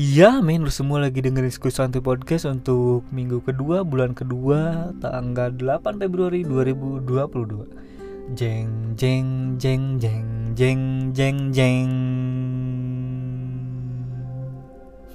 Iya men lu semua lagi dengerin Skuy Santuy Podcast untuk minggu kedua bulan kedua tanggal 8 Februari 2022 Jeng jeng jeng jeng jeng jeng jeng.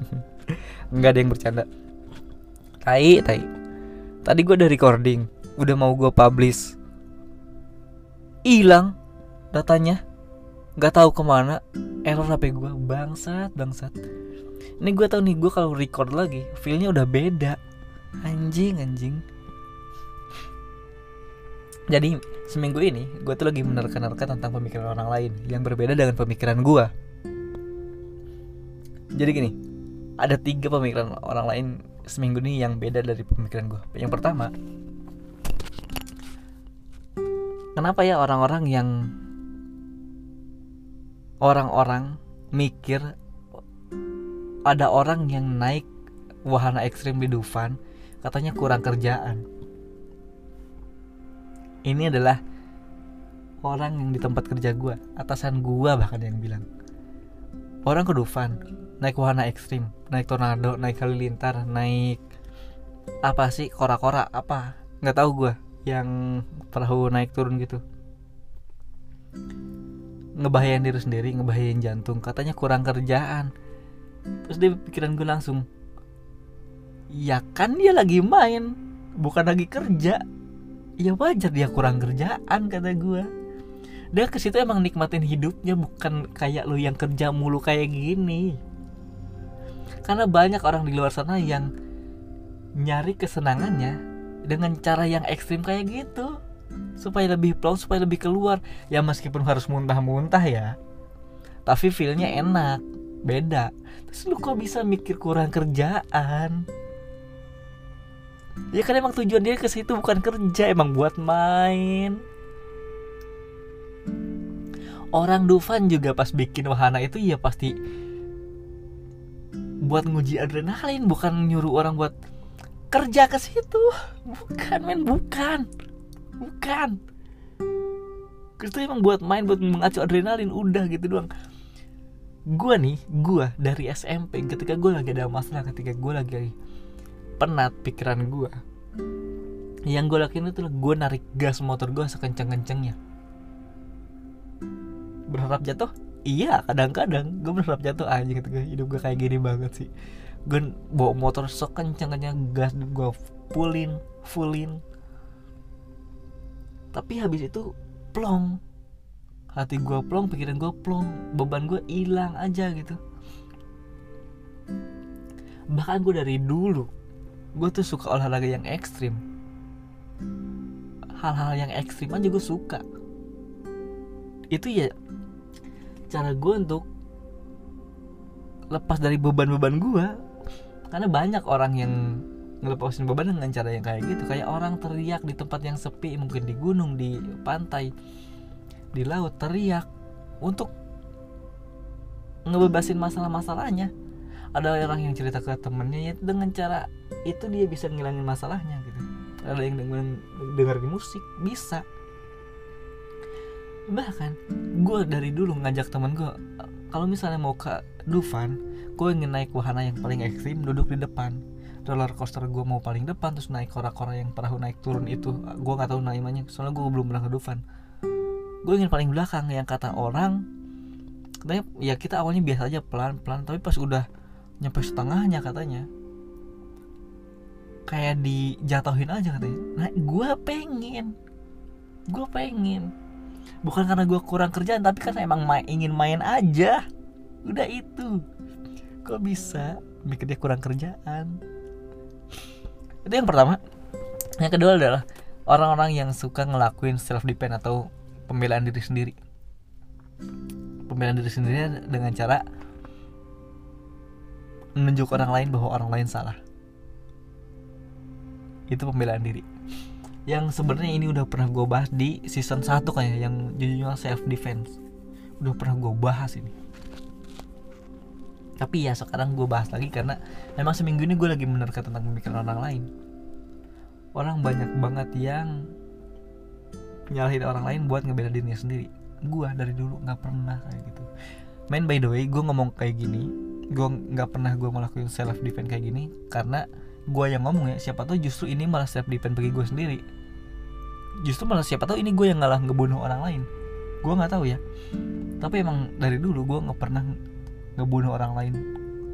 Enggak ada yang bercanda. Tai tai. Tadi gue udah recording Udah mau gue publish. Hilang datanya. Gak tahu ke mana. Error HP gue Bangsat bangsat ini gue tau nih gue kalau record lagi feelnya udah beda. Anjing anjing. Jadi seminggu ini gue tuh lagi menerka-nerka tentang pemikiran orang lain yang berbeda dengan pemikiran gue jadi gini ada tiga pemikiran orang lain seminggu ini yang beda dari pemikiran gue yang pertama kenapa ya orang-orang yang orang-orang mikir ada orang yang naik wahana ekstrim di Dufan katanya kurang kerjaan. Ini adalah orang yang di tempat kerja gue, atasan gue bahkan yang bilang. Orang ke Dufan, naik wahana ekstrim, naik tornado, naik halilintar, naik apa sih kora-kora apa nggak tahu gue yang perahu naik turun gitu ngebahayain diri sendiri ngebahayain jantung katanya kurang kerjaan terus dia pikiran gue langsung ya kan dia lagi main bukan lagi kerja. Ya wajar dia kurang kerjaan kata gue. Dia ke situ emang nikmatin hidupnya bukan kayak lu yang kerja mulu kayak gini. Karena banyak orang di luar sana yang nyari kesenangannya dengan cara yang ekstrim kayak gitu. Supaya lebih plong supaya lebih keluar. Ya meskipun harus muntah-muntah ya. Tapi feelnya enak beda. Terus lu kok bisa mikir kurang kerjaan? Ya kan emang tujuan dia ke situ bukan kerja emang buat main. Orang Dufan juga pas bikin wahana itu ya pasti buat nguji adrenalin bukan nyuruh orang buat kerja ke situ. Bukan men bukan. Bukan. Itu emang buat main buat mengacu adrenalin udah gitu doang gue nih gue dari SMP ketika gue lagi ada masalah ketika gue lagi penat pikiran gue yang gue lakuin itu gue narik gas motor gue sekenceng-kencengnya. Berharap jatuh? Iya kadang-kadang. Gue berharap jatuh aja gitu hidup gue kayak gini banget sih. Gue bawa motor sekenceng-kencengnya gas gue fullin fullin tapi habis itu plong hati gue plong pikiran gue plong beban gue hilang aja gitu. Bahkan gue dari dulu gue tuh suka olahraga yang ekstrim. Hal-hal yang ekstrim aja gue suka. Itu ya cara gue untuk lepas dari beban-beban gue karena banyak orang yang ngelepasin beban dengan cara yang kayak gitu. Kayak orang teriak di tempat yang sepi mungkin di gunung di pantai di laut teriak untuk ngebebasin masalah-masalahnya. Ada orang yang cerita ke temennya ya dengan cara itu dia bisa ngilangin masalahnya gitu. Ada yang denger, dengerin musik bisa. Bahkan gue dari dulu ngajak temen gue kalau misalnya mau ke Dufan gue ingin naik wahana yang paling ekstrim duduk di depan. Roller coaster gue mau paling depan terus naik kora-kora yang perahu naik turun itu gue nggak tahu namanya soalnya gue belum pernah ke Dufan gue ingin paling belakang yang kata orang katanya ya kita awalnya biasa aja pelan-pelan tapi pas udah nyampe setengahnya katanya kayak dijatuhin aja katanya. Nah gue pengen gue pengen. Bukan karena gue kurang kerjaan tapi karena emang main, ingin main aja. Udah itu. Kok bisa? Mikir dia kurang kerjaan. Itu yang pertama. Yang kedua adalah orang-orang yang suka ngelakuin self defense atau pembelaan diri sendiri. Pembelaan diri sendiri dengan cara menunjuk orang lain bahwa orang lain salah. Itu pembelaan diri. Yang sebenarnya ini udah pernah gue bahas di season 1 kayak yang judulnya self defense. Udah pernah gue bahas ini. Tapi ya sekarang gue bahas lagi karena memang seminggu ini gue lagi menerka tentang pemikiran orang lain. Orang banyak banget yang nyalahin orang lain buat ngebela dirinya sendiri. Gue dari dulu nggak pernah kayak gitu. Main by the way gue ngomong kayak gini gue nggak pernah gue ngelakuin self defense kayak gini karena gue yang ngomong ya siapa tahu justru ini malah self defense bagi gue sendiri. Justru malah siapa tahu ini gue yang ngalah ngebunuh orang lain. Gue nggak tahu ya. Tapi emang dari dulu gue nggak pernah ngebunuh orang lain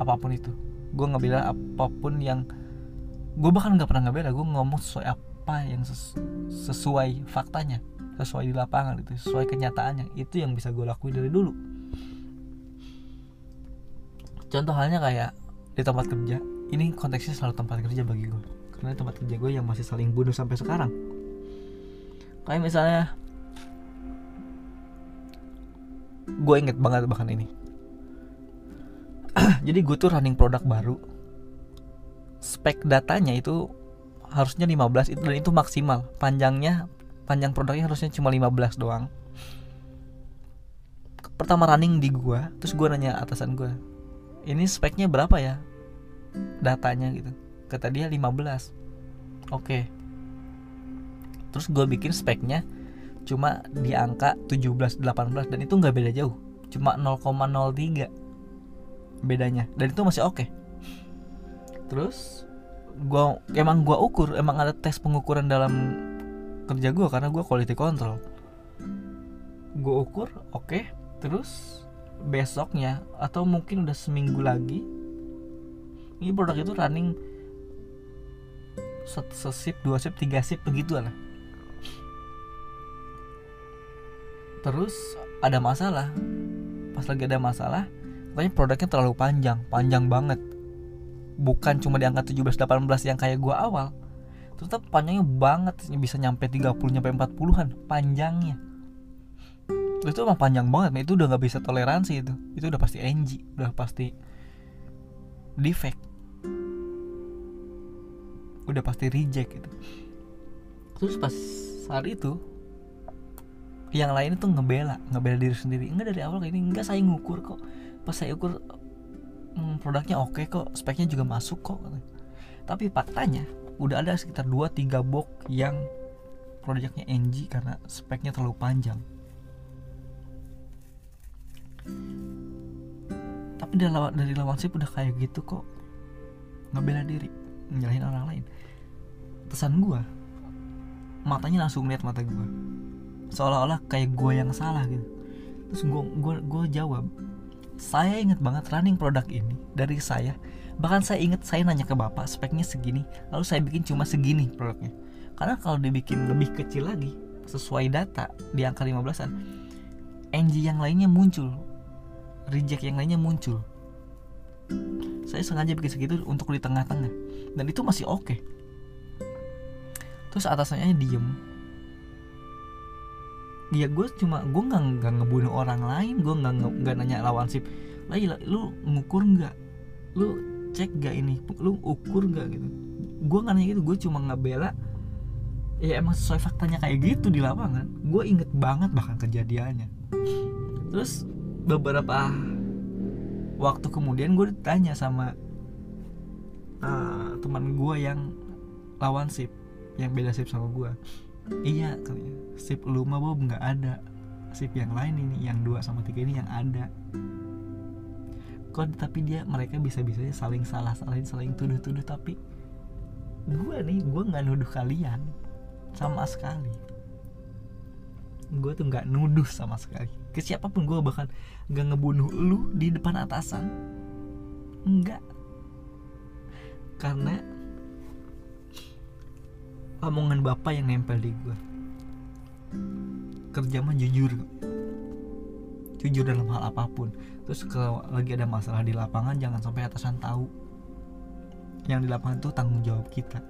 apa pun itu. Gue nggak apa pun yang gue bahkan nggak pernah ngebela gue ngomong sesuai apa yang ses sesuai faktanya sesuai di lapangan itu sesuai kenyataannya. Itu yang bisa gue lakuin dari dulu. Contoh halnya kayak di tempat kerja. Ini konteksnya selalu tempat kerja bagi gue karena tempat kerja gue yang masih saling bunuh sampai sekarang. Kayak misalnya gue inget banget bahkan ini. Jadi gue tuh running produk baru. Spek datanya itu harusnya 15 itu dan itu maksimal. Panjangnya panjang produknya harusnya cuma 15 doang. Pertama running di gua terus gua nanya atasan gua ini speknya berapa ya? Datanya gitu. Kata dia 15 oke. Terus gue bikin speknya cuma di angka 17 18 dan itu nggak beda jauh. Cuma 0,03 bedanya. Dan itu masih oke. Terus gua emang gua ukur emang ada tes pengukuran dalam kerja gua karena gua quality control. Gua ukur oke terus besoknya atau mungkin udah seminggu lagi ini produk itu running sesip dua sip tiga sip begitu lah terus ada masalah. Pas lagi ada masalah katanya produknya terlalu panjang panjang banget bukan cuma di angka 17-18 yang kayak gua awal. Ternyata panjangnya banget bisa nyampe 30 nyampe 40-an panjangnya. Itu emang panjang banget itu udah nggak bisa toleransi itu. Itu udah pasti NG udah pasti defect. Udah pasti reject gitu. Terus pas saat itu yang lain itu ngebela ngebela diri sendiri. Enggak dari awal kayak ini enggak saya ngukur kok. Pas saya ukur hmm, produknya oke kok speknya juga masuk kok tapi faktanya udah ada sekitar 2-3 box yang produknya NG karena speknya terlalu panjang. Tapi dari lawan dari lawan sip udah kayak gitu kok. Ngebela diri nyalahin orang lain. Pesan gue matanya langsung lihat mata gue seolah-olah kayak gue yang salah gitu. Terus gue gue gue jawab saya inget banget running produk ini dari saya. Bahkan saya inget saya nanya ke bapak speknya segini lalu saya bikin cuma segini produknya. Karena kalau dibikin lebih kecil lagi sesuai data di angka 15an NG yang lainnya muncul reject yang lainnya muncul. Saya sengaja bikin segitu untuk di tengah-tengah dan itu masih oke. Okay. terus atasannya diem ya gue cuma gue nggak nggak ngebunuh orang lain gue nggak nggak nanya lawan sip lagi lu ngukur nggak? Lu cek gak ini? Lu ukur nggak gitu? Gue nggak nanya gitu gue cuma ngebela. Ya emang sesuai faktanya kayak gitu di lapangan. Gue inget banget bahkan kejadiannya. Terus beberapa waktu kemudian gue ditanya sama uh, teman gue yang lawan sip yang beda sip sama gue iya kali ya sip lu mah Bob nggak ada. Sip yang lain ini yang dua sama tiga ini yang ada. Kok tapi dia mereka bisa bisanya saling salah saling saling tuduh tuduh tapi gue nih gue nggak nuduh kalian sama sekali. Gue tuh nggak nuduh sama sekali. Ke siapa pun gue bahkan nggak ngebunuh lu di depan atasan. Enggak karena omongan bapak yang nempel di gue kerja mah jujur. Jujur dalam hal apa pun. Terus kalau lagi ada masalah di lapangan jangan sampai atasan tahu. Yang di lapangan itu tanggung jawab kita.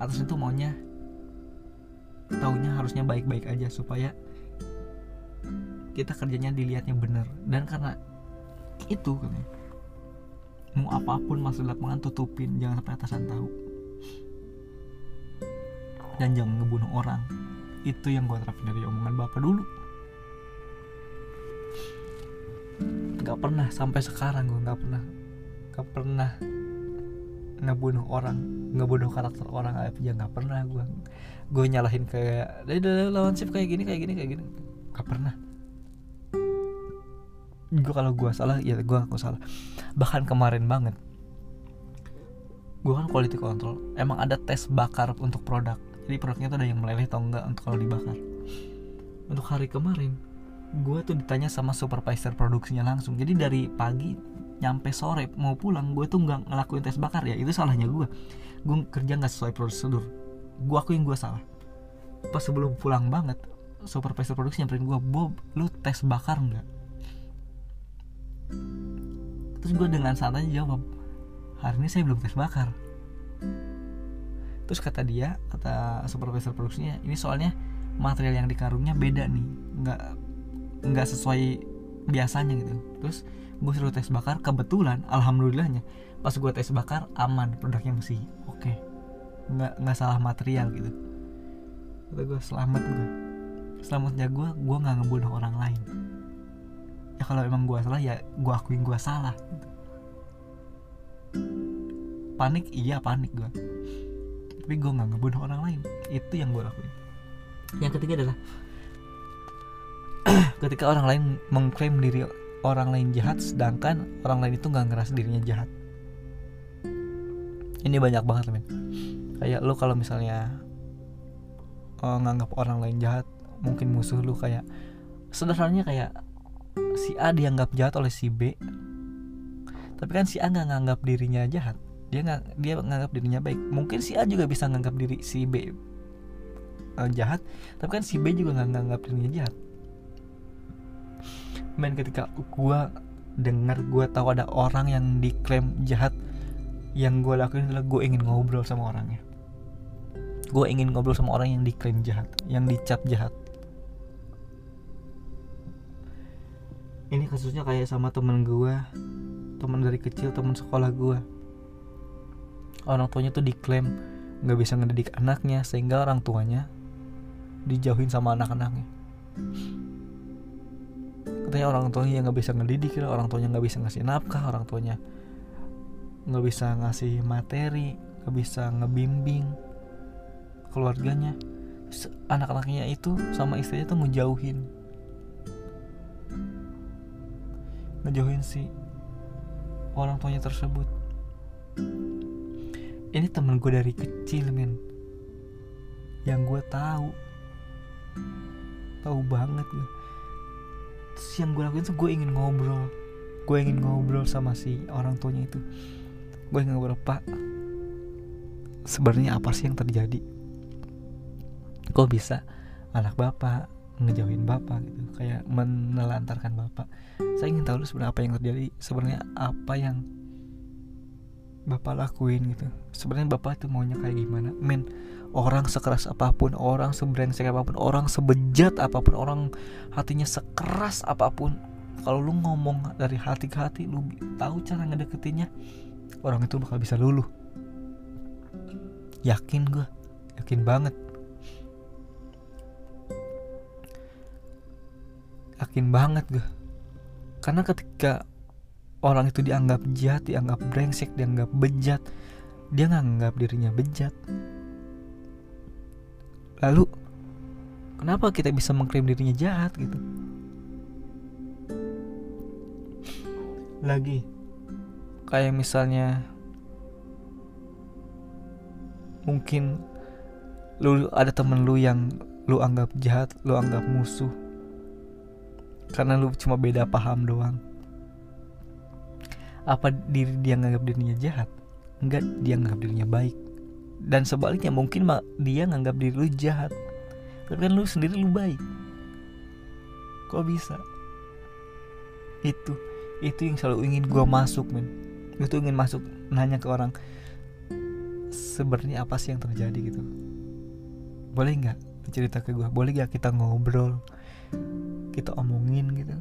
Atasan itu maunya taunya harusnya baik-baik aja supaya kita kerjanya dilihatnya bener dan karena itu mau apa pun masuk lapangan tutupin. Jangan sampai atasan tahu dan jangan ngebunuh orang. Itu yang gue terapin dari omongan bapak dulu. Nggak pernah sampai sekarang gue nggak pernah nggak pernah ngebunuh orang ngebunuh karakter orang. Aja nggak pernah gue gue nyalahin kayak dari lawan shift kayak gini kayak gini kayak gini. Nggak pernah. Gue kalau gue salah ya gue aku salah. Bahkan kemarin banget gue kan quality control. Emang ada tes bakar untuk produk jadi produknya tuh ada yang meleleh atau enggak untuk kalau dibakar? Untuk hari kemarin gue tuh ditanya sama supervisor produksinya langsung. Jadi dari pagi nyampe sore mau pulang gue tuh nggak ngelakuin tes bakar ya. Itu salahnya gue gue kerja nggak sesuai prosedur. Gue akuin gue salah. Pas sebelum pulang banget supervisor produksi nyamperin gue Bob lu tes bakar nggak? Terus gue dengan santai jawab hari ini saya belum tes bakar terus kata dia kata supervisor produksinya ini soalnya material yang di karungnya beda nih. Nggak nggak sesuai biasanya gitu. Terus gue suruh tes bakar kebetulan alhamdulillahnya pas gue tes bakar aman produknya masih oke. Okay. nggak nggak salah material gitu. Kata gue selamat gue selamatnya gue gue nggak ngebunuh orang lain. Ya kalau emang gue salah ya gue akuin gue salah gitu. panik? Iya panik gue tapi gue nggak ngebunuh orang lain. Itu yang gue lakuin. Yang ketiga adalah ketika orang lain mengklaim diri orang lain jahat sedangkan orang lain itu nggak ngerasa dirinya jahat. Ini banyak banget men. Kayak lo kalau misalnya uh, nganggap orang lain jahat mungkin musuh lu kayak sederhananya kayak si A dianggap jahat oleh si B. Tapi kan si A nggak nganggap dirinya jahat dia nggak dia nganggap dirinya baik. Mungkin si A juga bisa nganggap diri si B uh, jahat tapi kan si B juga nggak nganggap dirinya jahat. Main ketika gue dengar gue tahu ada orang yang diklaim jahat yang gue lakuin adalah gue ingin ngobrol sama orangnya. Gue ingin ngobrol sama orang yang diklaim jahat yang dicap jahat. Ini kasusnya kayak sama temen gue teman dari kecil teman sekolah gue orang tuanya tuh diklaim nggak bisa ngedidik anaknya sehingga orang tuanya dijauhin sama anak-anaknya. Katanya orang tuanya nggak bisa ngedidik orang tuanya nggak bisa ngasih nafkah orang tuanya nggak bisa ngasih materi nggak bisa ngebimbing keluarganya. Anak-anaknya itu sama istrinya tuh ngejauhin. Ngejauhin si orang tuanya tersebut ini temen gue dari kecil men. Yang gue tahu. Tahu banget gue terus yang gue lakuin tuh gue ingin ngobrol. Gue ingin ngobrol sama si orang tuanya itu. Gue ingin ngobrol pak sebenarnya apa sih yang terjadi? Kok bisa anak bapak ngejauhin bapak? Gitu. Kayak menelantarkan bapak. Saya ingin tahu sebenarnya apa yang terjadi. Sebenarnya apa yang bapak lakuin gitu. Sebenarnya bapak itu maunya kayak gimana? Men orang sekeras apa pun orang sebrengsek apa pun orang sebejat apa pun orang hatinya sekeras apa pun kalau lu ngomong dari hati ke hati lu tahu cara ngedeketinnya orang itu bakal bisa luluh. Yakin gue yakin banget. Yakin banget gue karena ketika orang itu dianggap jahat dianggap brengsek dianggap bejat. Dia nganggap dirinya bejat. Lalu kenapa kita bisa mengklaim dirinya jahat gitu? Lagi kayak misalnya mungkin lu ada temen lu yang lu anggap jahat lu anggap musuh. Karena lu cuma beda paham doang apa diri dia nganggap dirinya jahat? Enggak dia nganggap dirinya baik. Dan sebaliknya mungkin dia nganggap diri lu jahat. Tapi kan lu sendiri lu baik. Kok bisa? Itu itu yang selalu ingin gue masuk men. Tuh ingin masuk nanya ke orang sebenarnya apa sih yang terjadi? gitu. Boleh nggak cerita ke gue boleh gak kita ngobrol? Kita omongin gitu?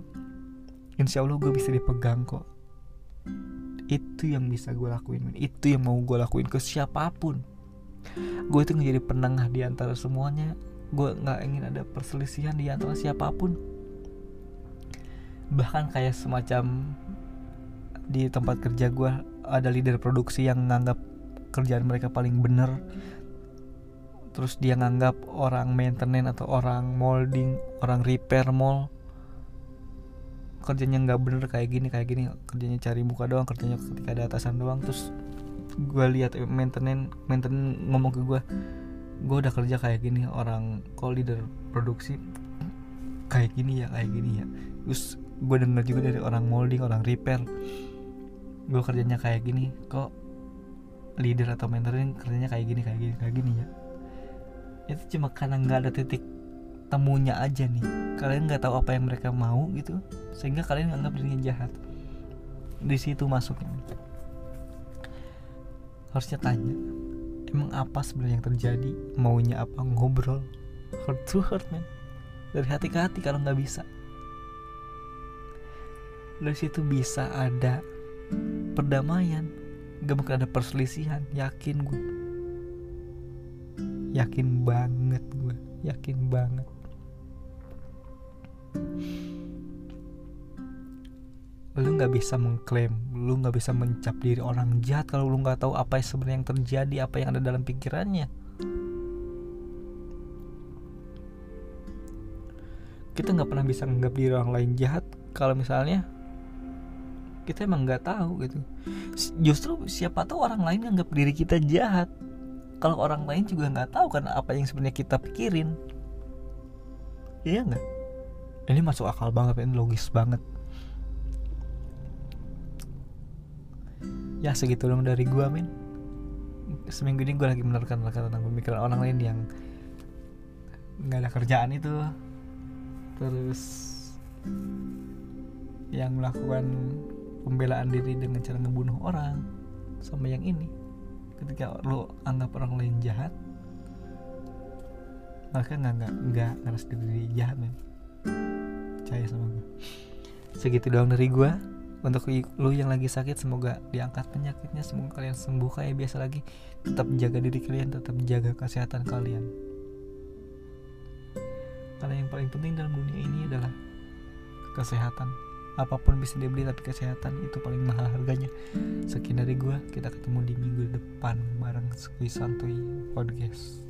Insya Allah gue bisa dipegang kok itu yang bisa gue lakuin itu yang mau gue lakuin ke siapa pun. Gue itu menjadi penengah di antara semuanya. Gue nggak ingin ada perselisihan di antara siapa pun. Bahkan kayak semacam di tempat kerja gue ada leader produksi yang nganggap kerjaan mereka paling bener. Terus dia nganggap orang maintenance atau orang molding orang repair mall kerjanya nggak bener kayak gini kayak gini kerjanya cari muka doang kerjanya ketika ada atasan doang terus gue lihat maintenance maintenance ngomong ke gue gue udah kerja kayak gini orang call leader produksi kayak gini ya kayak gini ya. Terus gue denger juga dari orang molding orang repair gue kerjanya kayak gini kok leader atau mentoring kerjanya kayak gini kayak gini kayak gini ya? Itu cuma karena nggak ada titik temunya aja nih. Kalian nggak tahu apa yang mereka mau gitu sehingga kalian nganggap dirinya jahat. Di situ masuknya. Harusnya tanya emang apa sebenarnya yang terjadi? Maunya apa? Ngobrol. Heart to heart man. Dari hati ke hati kalau nggak bisa. Dari situ bisa ada perdamaian. Gak mungkin ada perselisihan yakin gue yakin banget gue yakin banget lu nggak bisa mengklaim lu nggak bisa mencap diri orang jahat kalau lu nggak tahu apa yang sebenarnya yang terjadi apa yang ada dalam pikirannya. Kita nggak pernah bisa menganggap diri orang lain jahat kalau misalnya kita emang nggak tahu gitu. Justru siapa tahu orang lain nganggap diri kita jahat. Kalau orang lain juga nggak tahu kan apa yang sebenarnya kita pikirin. Iya nggak? Ini masuk akal banget ini logis banget ya segitu dong dari gua min. Seminggu ini gue lagi menerkan tentang pemikiran orang lain yang nggak ada kerjaan itu. Terus yang melakukan pembelaan diri dengan cara ngebunuh orang sama yang ini. Ketika lo anggap orang lain jahat mereka nggak nggak nggak ngerasa diri jahat men percaya sama gue segitu doang dari gue untuk lu yang lagi sakit semoga diangkat penyakitnya semoga kalian sembuh kayak biasa lagi. Tetap jaga diri kalian tetap jaga kesehatan kalian. Karena yang paling penting dalam dunia ini adalah kesehatan. Apa pun bisa dibeli tapi kesehatan itu paling mahal harganya. Sekian dari gua kita ketemu di minggu depan bareng Skui Santuy Podcast